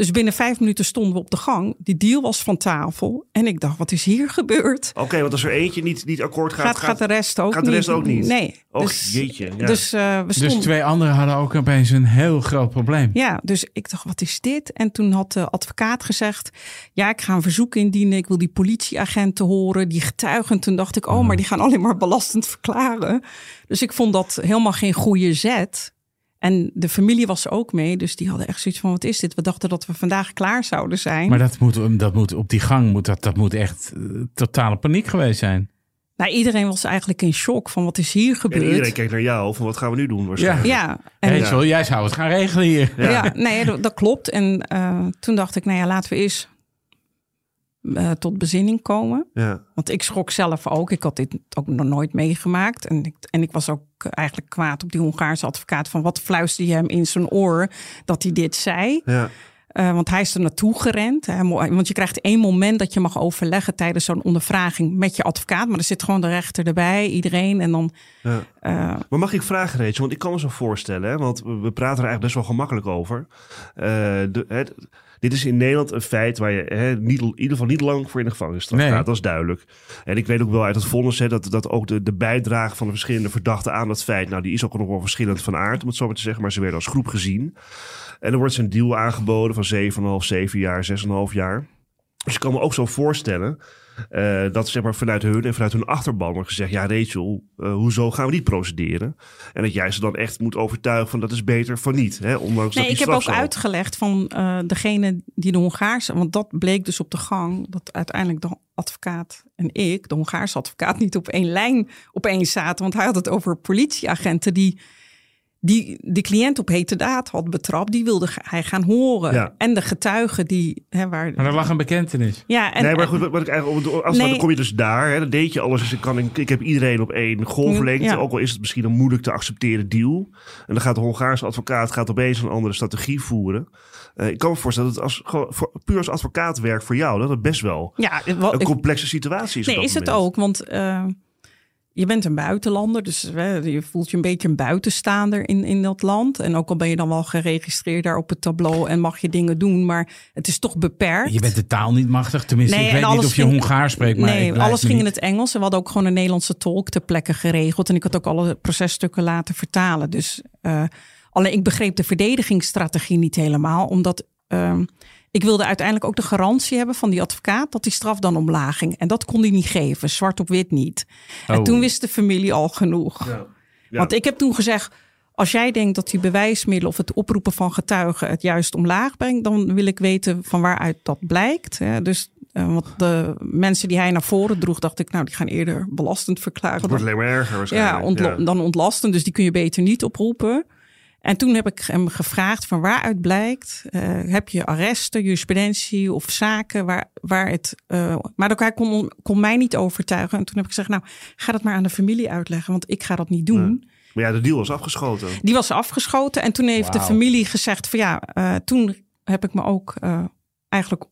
Dus binnen vijf minuten stonden we op de gang. Die deal was van tafel. En ik dacht, wat is hier gebeurd? Oké, want als er eentje niet, niet akkoord gaat, Gaat, gaat, de rest ook gaat de rest niet? ook niet? Nee. Och, dus, jeetje, ja. Dus eh, we Dus stonden... twee anderen hadden ook opeens een heel groot probleem. Ja, dus ik dacht, wat is dit? En toen had de advocaat gezegd, ja, ik ga een verzoek indienen. Ik wil die politieagenten horen, die getuigen. Toen dacht ik, oh, maar die gaan alleen maar belastend verklaren. Dus ik vond dat helemaal geen goede zet. En de familie was er ook mee, dus die hadden echt zoiets van, wat is dit? We dachten dat we vandaag klaar zouden zijn. Maar dat moet, dat moet op die gang, moet dat, dat moet echt eh, totale paniek geweest zijn. Nou, iedereen was eigenlijk in shock van, wat is hier En gebeurd? iedereen keek naar jou van wat gaan we nu doen waarschijnlijk. Ja, en Rachel, jij zou het gaan regelen hier. Ja, nee, dat, dat klopt. En eh, toen dacht ik, nou ja, laten we eens eh, tot bezinning komen. Ja. Want ik schrok zelf ook. Ik had dit ook nog nooit meegemaakt. En ik, en ik was ook eigenlijk kwaad op die Hongaarse advocaat. Van wat fluisterde je hem in zijn oor dat hij dit zei? Ja. Eh, want hij is er naartoe gerend. Hè, want je krijgt één moment dat je mag overleggen tijdens zo'n ondervraging met je advocaat. Maar er zit gewoon de rechter erbij, iedereen. En dan. Ja. eh, Maar mag ik vragen, Rachel? Want ik kan me zo voorstellen, hè, want we praten er eigenlijk best wel gemakkelijk over. De, het, dit is in Nederland een feit waar je hè, niet, in ieder geval niet lang voor in de gevangenisstraf Nee. gaat. Dat is duidelijk. En ik weet ook wel uit het vonnis hè, dat, dat ook de, de bijdrage van de verschillende verdachten aan dat feit, nou die is ook nog wel verschillend van aard, om het zo maar te zeggen. Maar ze werden als groep gezien. En er wordt ze een deal aangeboden van 7,5, 7 jaar, 6,5 jaar. Dus ik kan me ook zo voorstellen eh, dat zeg maar, vanuit hun en vanuit hun achterban wordt gezegd: Ja, Rachel, eh, hoezo gaan we niet procederen? En dat jij ze dan echt moet overtuigen van dat is beter van niet. Hè? Ondanks Nee, dat ik heb ook uitgelegd van eh, degene die de Hongaarse, want dat bleek dus op de gang, dat uiteindelijk de advocaat en ik, de Hongaarse advocaat, niet op één lijn opeens zaten. Want hij had het over politieagenten die, die de cliënt op hete daad had betrapt, die wilde hij gaan horen. Ja. En de getuigen die, hè, waar. Maar er lag een bekentenis. Ja, en, nee, maar goed, wat- wat ik eigenlijk, als Nee. dan kom je dus daar, hè, dan deed je alles. Dus ik, kan, ik, heb iedereen op één golflengte. Ja. Ook al is het misschien een moeilijk te accepteren deal. En dan gaat de Hongaarse advocaat gaat opeens een andere strategie voeren. Eh, ik kan me voorstellen dat het als, gewoon, voor, puur als advocaat werkt voor jou, dat het best wel ja, wel- een complexe situatie is. op Nee, dat is het ook. Want eh, je bent een buitenlander, dus je voelt je een beetje een buitenstaander in, in dat land. En ook al ben je dan wel geregistreerd daar op het tableau en mag je dingen doen, maar het is toch beperkt. Je bent de taal niet machtig. Tenminste, Nee, ik weet niet of je ging- Hongaars spreekt. Maar nee, alles ging in het Engels. En we hadden ook gewoon een Nederlandse tolk ter plekke geregeld. En ik had ook alle processtukken laten vertalen. Dus eh, alleen ik begreep de verdedigingsstrategie niet helemaal. Omdat ehm, ik wilde uiteindelijk ook de garantie hebben van die advocaat dat die straf dan omlaag ging. En dat kon hij niet geven, zwart op wit niet. En Oh. toen wist de familie al genoeg. Ja. Ja. Want ik heb toen gezegd. Als jij denkt dat die bewijsmiddelen of het oproepen van getuigen het juist omlaag brengt, dan wil ik weten van waaruit dat blijkt. hè. Dus eh, want de mensen die hij naar voren droeg, dacht ik, nou, die gaan eerder belastend verklaren. Het wordt dan- alleen maar erger waarschijnlijk. ja, ontlo- dan ontlastend. Dus die kun je beter niet oproepen. En toen heb ik hem gevraagd van waaruit blijkt, eh, heb je arresten, jurisprudentie of zaken waar, waar het... eh, maar ook hij kon, kon mij niet overtuigen. En toen heb ik gezegd, nou ga dat maar aan de familie uitleggen, want ik ga dat niet doen. Maar ja, de deal was afgeschoten. Die was afgeschoten en toen heeft de familie gezegd van ja, eh, toen heb ik me ook eh, eigenlijk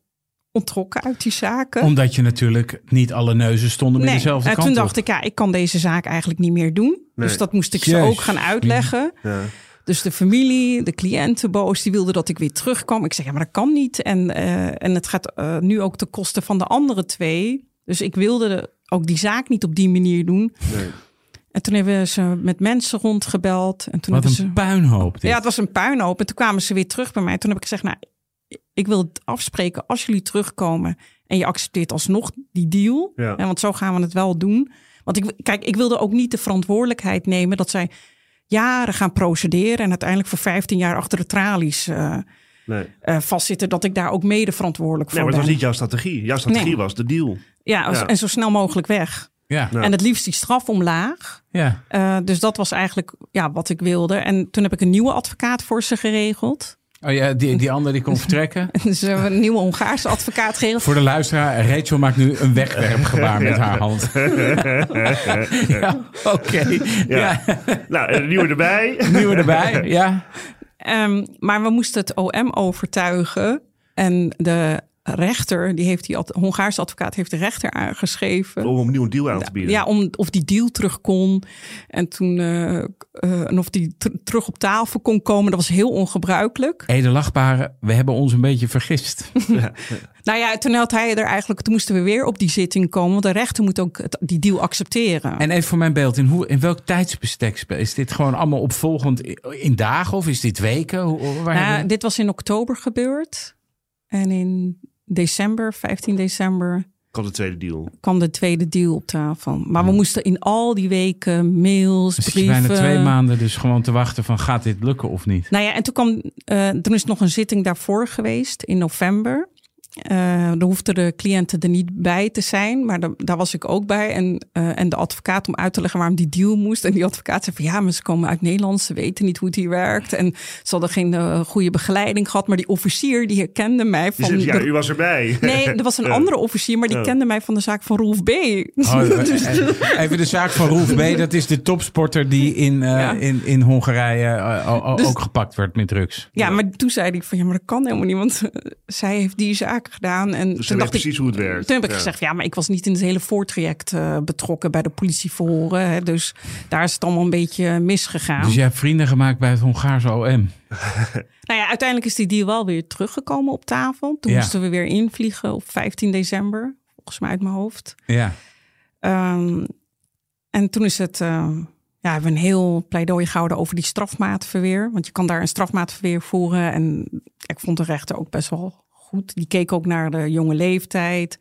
ontrokken uit die zaken. Omdat je natuurlijk niet alle neuzen stonden met dezelfde en kant toen op. dacht ik, ja, ik kan deze zaak eigenlijk niet meer doen. Nee. Dus dat moest ik ze ook gaan uitleggen. Ja. Dus de familie, de cliënten boos, die wilden dat ik weer terugkwam. Ik zeg, ja, maar dat kan niet. En, eh, en het gaat eh, nu ook ten koste van de andere twee. Dus ik wilde de- ook die zaak niet op die manier doen. Nee. En toen hebben ze met mensen rondgebeld. En toen Wat hebben een ze... puinhoop dit. Ja, het was een puinhoop. En toen kwamen ze weer terug bij mij. Toen heb ik gezegd, nou, ik wil het afspreken als jullie terugkomen en je accepteert alsnog die deal. Ja. En want zo gaan we het wel doen. Want ik, kijk, ik wilde ook niet de verantwoordelijkheid nemen dat zij jaren gaan procederen en uiteindelijk voor 15 jaar achter de tralies eh, Nee. eh, vastzitten, dat ik daar ook mede verantwoordelijk voor nee, maar het was ben. niet jouw strategie. Jouw strategie Nee. was de deal. Ja, Ja. en zo snel mogelijk weg. Ja, Ja. En het liefst die straf omlaag. ja. Eh, dus dat was eigenlijk ja, wat ik wilde. En toen heb ik een nieuwe advocaat voor ze geregeld. Oh ja, die, die andere die kon vertrekken. Dus we hebben een nieuwe Hongaarse advocaat geregeld. Voor de luisteraar, Rachel maakt nu een wegwerpgebaar met haar hand. ja, oké. Ja. Nou, en een nieuwe erbij. Nieuwe erbij, ja. Ehm, maar we moesten het OM overtuigen. En de rechter, die heeft die ad- Hongaarse advocaat, heeft de rechter aangeschreven. Om een nieuwe deal aan te bieden. Ja, om, of die deal terug kon. En toen eh, eh, en of die ter- terug op tafel kon komen. Dat was heel ongebruikelijk. Edelachtbare, we hebben ons een beetje vergist. Nou ja, toen had hij er eigenlijk. Toen moesten we weer op die zitting komen. Want de rechter moet ook het- die deal accepteren. En even voor mijn beeld, in, hoe, in welk tijdsbestek is dit gewoon allemaal opvolgend in dagen of is dit weken? Hoe, waar Nou, dit was in oktober gebeurd. En in december, 15 december, Kan de tweede deal. kwam de tweede deal op tafel. Maar we moesten in al die weken mails, je brieven. bijna twee maanden dus gewoon te wachten van gaat dit lukken of niet? Nou ja, en toen kwam, eh, toen is nog een zitting daarvoor geweest in november. Eh dan hoefden de cliënten er niet bij te zijn, maar da- daar was ik ook bij. En, eh, en de advocaat om uit te leggen waarom die deal moest. En die advocaat zei van ja, maar ze komen uit Nederland, ze weten niet hoe het hier werkt. En ze hadden geen eh, goede begeleiding gehad. Maar die officier die herkende mij Die van... zegt, ja, de- u was erbij. Nee, er was een andere officier, maar die kende mij van de zaak van Rolf B. Oh, eh, even de zaak van Roef B. Dat is de topsporter die in, eh, Ja. in, in Hongarije Dus- ook gepakt werd met drugs. Ja, maar toen zei hij van ja, maar dat kan helemaal niet, want zij heeft die zaak gedaan. En Dus ze toen weet dacht ik, precies hoe het werkt. Toen heb ik Ja. gezegd, ja, maar ik was niet in het hele voortraject eh, betrokken bij de politieverhoren. Hè, dus daar is het allemaal een beetje misgegaan. Dus je hebt vrienden gemaakt bij het Hongaarse OM. Nou ja, uiteindelijk is die deal wel weer teruggekomen op tafel. Toen Ja. moesten we weer invliegen op 15 december, volgens mij uit mijn hoofd. Ja. Ehm, en toen is het, eh, ja, hebben we een heel pleidooi gehouden over die strafmaatverweer. Want je kan daar een strafmaatverweer voeren. En ik vond de rechter ook best wel goed. Die keek ook naar de jonge leeftijd,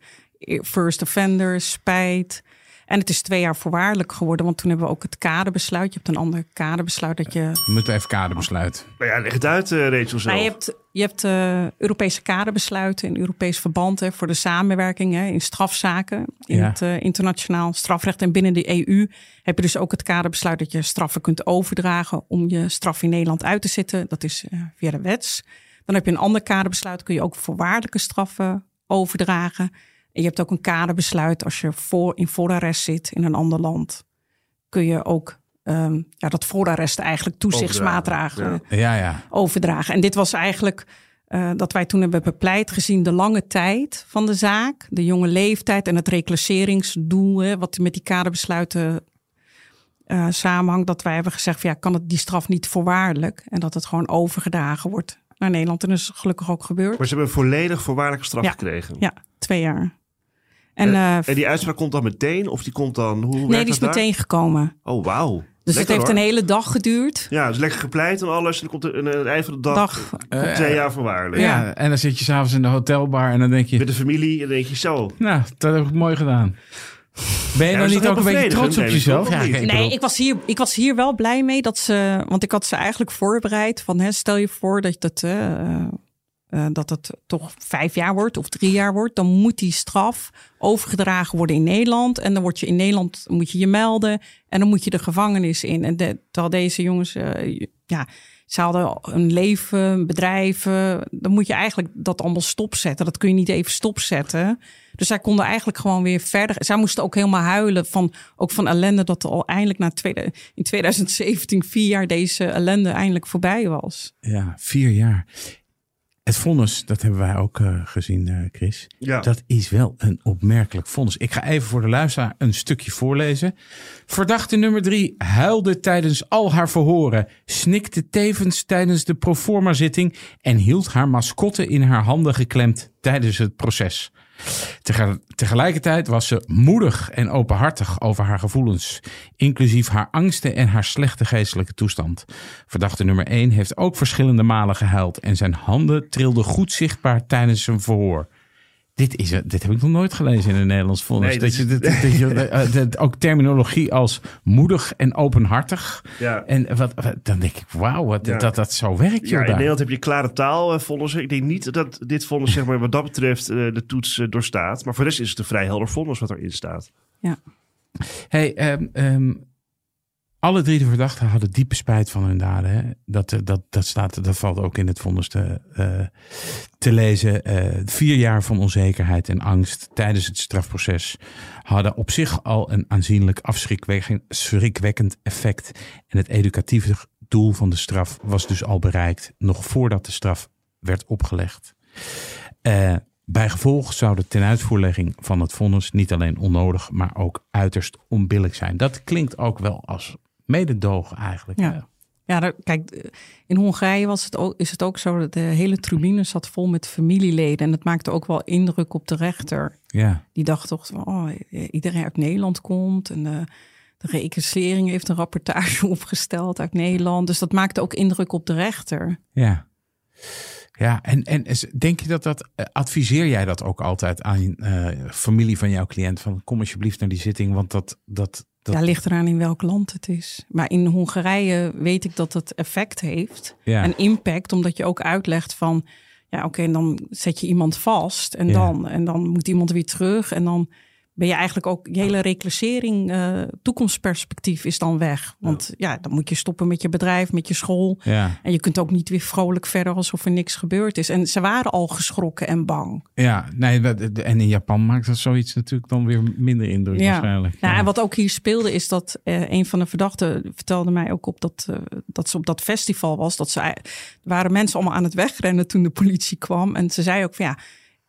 first offender, spijt. En het is twee jaar voorwaardelijk geworden, want toen hebben we ook het kadebesluit. Je hebt een ander kadebesluit dat je We moeten even kaderbesluit. Nou ja, leg het uit, eh, Rachel zelf. nou, je hebt, je hebt eh, Europese kadebesluiten in Europees verband hè, voor de samenwerking hè, in strafzaken, in Ja. het eh, internationaal strafrecht. En binnen de EU heb je dus ook het kadebesluit dat je straffen kunt overdragen om je straf in Nederland uit te zitten. Dat is eh, via de wets. Dan heb je een ander kadebesluit, kun je ook voorwaardelijke straffen overdragen. En je hebt ook een kadebesluit als je voor, in voorarrest zit in een ander land. Kun je ook ehm, ja, dat voorarrest eigenlijk toezichtsmaatregelen Ja, ja. overdragen. En dit was eigenlijk eh, dat wij toen hebben bepleit gezien de lange tijd van de zaak, de jonge leeftijd en het reclasseringsdoel, hè, wat met die kadebesluiten eh, samenhangt, dat wij hebben gezegd, van, ja, kan het die straf niet voorwaardelijk en dat het gewoon overgedragen wordt naar Nederland. En dat is gelukkig ook gebeurd. Maar ze hebben een volledig voorwaardelijke straf Ja. gekregen. Ja, twee jaar. En, En, eh, en die uitspraak komt dan meteen? Of die komt dan... Hoe nee, die is daar? meteen gekomen. Oh, wauw. Dus Lekker, het heeft hoor. een hele dag geduurd. Ja, dus lekker gepleit en alles. En dan komt er aan het eind van de dag, Dag. komt twee jaar voorwaardelijk. Ja, en dan zit je s'avonds in de hotelbar en dan denk je... Met de familie en dan denk je zo. Nou, dat heb ik mooi gedaan. Ben je Ja, nou niet ook een beetje trots op jezelf? ik Nee, ik was, hier, ik was hier wel blij mee dat ze. Want ik had ze eigenlijk voorbereid. Van, hè, stel je voor dat, dat, eh, eh, dat het toch vijf jaar wordt of drie jaar wordt. Dan moet die straf overgedragen worden in Nederland. En dan word je in Nederland moet je je melden. En dan moet je de gevangenis in. En de, terwijl deze jongens. eh, ja, ze hadden een leven, bedrijven. Dan moet je eigenlijk dat allemaal stopzetten. Dat kun je niet even stopzetten. Dus zij konden eigenlijk gewoon weer verder. Zij moesten ook helemaal huilen van, ook van ellende dat er al eindelijk na in 2017, vier jaar deze ellende eindelijk voorbij was. Ja, vier jaar. Het vonnis, dat hebben wij ook eh, gezien, eh, Chris. Ja. Dat is wel een opmerkelijk vonnis. Ik ga even voor de luisteraar een stukje voorlezen. Verdachte nummer drie huilde tijdens al haar verhoren, snikte tevens tijdens de proforma-zitting en hield haar mascotte in haar handen geklemd tijdens het proces. Tegel- Tegelijkertijd was ze moedig en openhartig over haar gevoelens, inclusief haar angsten en haar slechte geestelijke toestand. Verdachte nummer 1 heeft ook verschillende malen gehuild en zijn handen trilden goed zichtbaar tijdens zijn verhoor. Dit, is, dit heb ik nog nooit gelezen in een Nederlands vonnis. Nee, dat je, dat, eh, dat- ook terminologie als moedig en openhartig. Ja. En wat, wat- dan denk ik, wauw, wat, Ja. dat dat zo werkt. Ja, in daar. Nederland heb je klare taal vonnissen. Ik denk niet dat dit vonnis zeg maar, wat dat betreft eh, de toets doorstaat. Maar voor de rest is het een vrij helder vonnis wat erin staat. Ja. Hey, ehm, ehm, alle drie de verdachten hadden diepe spijt van hun daden. Hè? Dat, eh, dat, dat, staat, dat valt ook in het vonnis te, eh, te lezen. Eh, vier jaar van onzekerheid en angst tijdens het strafproces hadden op zich al een aanzienlijk afschrikwekkend effect. En het educatieve doel van de straf was dus al bereikt, nog voordat de straf werd opgelegd. Uh, bij gevolg zou de tenuitvoerlegging van het vonnis niet alleen onnodig, maar ook uiterst onbillijk zijn. Dat klinkt ook wel als mededoog eigenlijk. Ja. Ja, kijk, in Hongarije was het ook, is het ook zo dat de hele tribune zat vol met familieleden. En dat maakte ook wel indruk op de rechter. Ja. Die dacht toch, oh, iedereen uit Nederland komt. En de, de heeft een rapportage opgesteld uit Nederland. Dus dat maakte ook indruk op de rechter. Ja. Ja, en, en denk je dat dat, eh, adviseer jij dat ook altijd aan uh, familie van jouw cliënt? Van kom alsjeblieft naar die zitting, want dat, dat, dat... Ja, ligt eraan in welk land het is. Maar in Hongarije weet ik dat het effect heeft. Ja. En impact, omdat je ook uitlegt van... Ja, oké, en dan zet je iemand vast en, dan, en dan moet iemand weer terug. En dan ben je eigenlijk ook je hele reclassering, uh, toekomstperspectief is dan weg. Want ja. dan moet je stoppen met je bedrijf, met je school. Ja. En je kunt ook niet weer vrolijk verder alsof er niks gebeurd is. En ze waren al geschrokken en bang. Ja, nee, en in Japan maakt dat zoiets natuurlijk dan weer minder indruk ja. waarschijnlijk. Nou, en wat ook hier speelde is dat uh, een van de verdachten vertelde mij ook op dat, uh, dat ze op dat festival was. Dat ze waren mensen allemaal aan het wegrennen toen de politie kwam. En ze zei ook van ja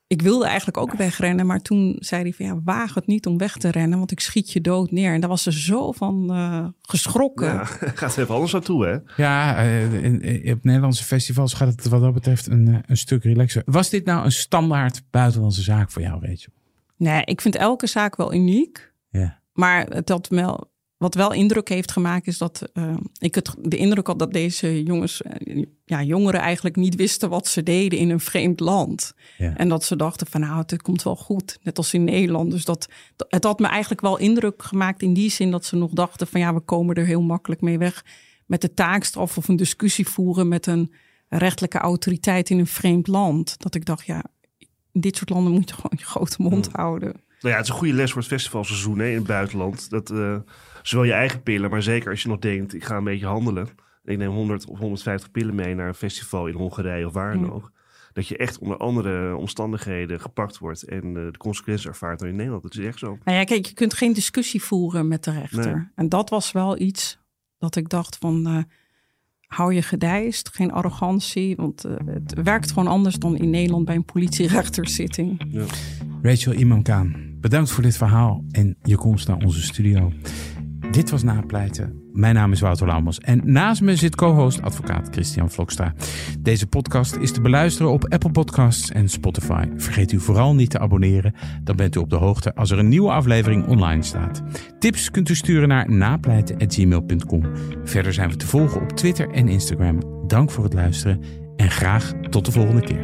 ik wilde eigenlijk ook wegrennen, maar toen zei hij van ja, waag het niet om weg te rennen, want ik schiet je dood neer. En daar was ze zo van uh, geschrokken. Ja, gaat even anders naartoe, hè? Ja, uh, in, op Nederlandse festivals gaat het wat dat betreft een, eh, een stuk relaxer. Was dit nou een standaard buitenlandse zaak voor jou, weet je? Nee, ik vind elke zaak wel uniek. Ja. Maar het had wel wat wel indruk heeft gemaakt, is dat uh, ik het, de indruk had dat deze jongens, uh, ja, jongeren eigenlijk niet wisten wat ze deden in een vreemd land. Ja. En dat ze dachten van nou, het komt wel goed, net als in Nederland. Dus dat, het had me eigenlijk wel indruk gemaakt in die zin dat ze nog dachten van ja, we komen er heel makkelijk mee weg met de taakstraf of een discussie voeren met een rechtelijke autoriteit in een vreemd land. Dat ik dacht, ja, in dit soort landen moet je gewoon je grote mond Hmm. houden. Nou ja, het is een goede les voor het festivalseizoen hè, in het buitenland. Dat uh, zowel je eigen pillen, maar zeker als je nog denkt, ik ga een beetje handelen. Ik neem 100 of 150 pillen mee naar een festival in Hongarije of waar dan Mm. ook. Dat je echt onder andere omstandigheden gepakt wordt en uh, de consequenties ervaart dan in Nederland. Dat is echt zo. Nou ja, kijk, je kunt geen discussie voeren met de rechter. Nee. En dat was wel iets dat ik dacht van, uh, hou je gedijst, geen arrogantie. Want uh, het werkt gewoon anders dan in Nederland bij een politierechterszitting. Ja. Rachel Imamkaan, bedankt voor dit verhaal en je komst naar onze studio. Dit was Napleiten. Mijn naam is Wouter Laumers en naast me zit co-host advocaat Christian Vlokstra. Deze podcast is te beluisteren op Apple Podcasts en Spotify. Vergeet u vooral niet te abonneren, dan bent u op de hoogte als er een nieuwe aflevering online staat. Tips kunt u sturen naar napleiten.gmail.com. Verder zijn we te volgen op Twitter en Instagram. Dank voor het luisteren en graag tot de volgende keer.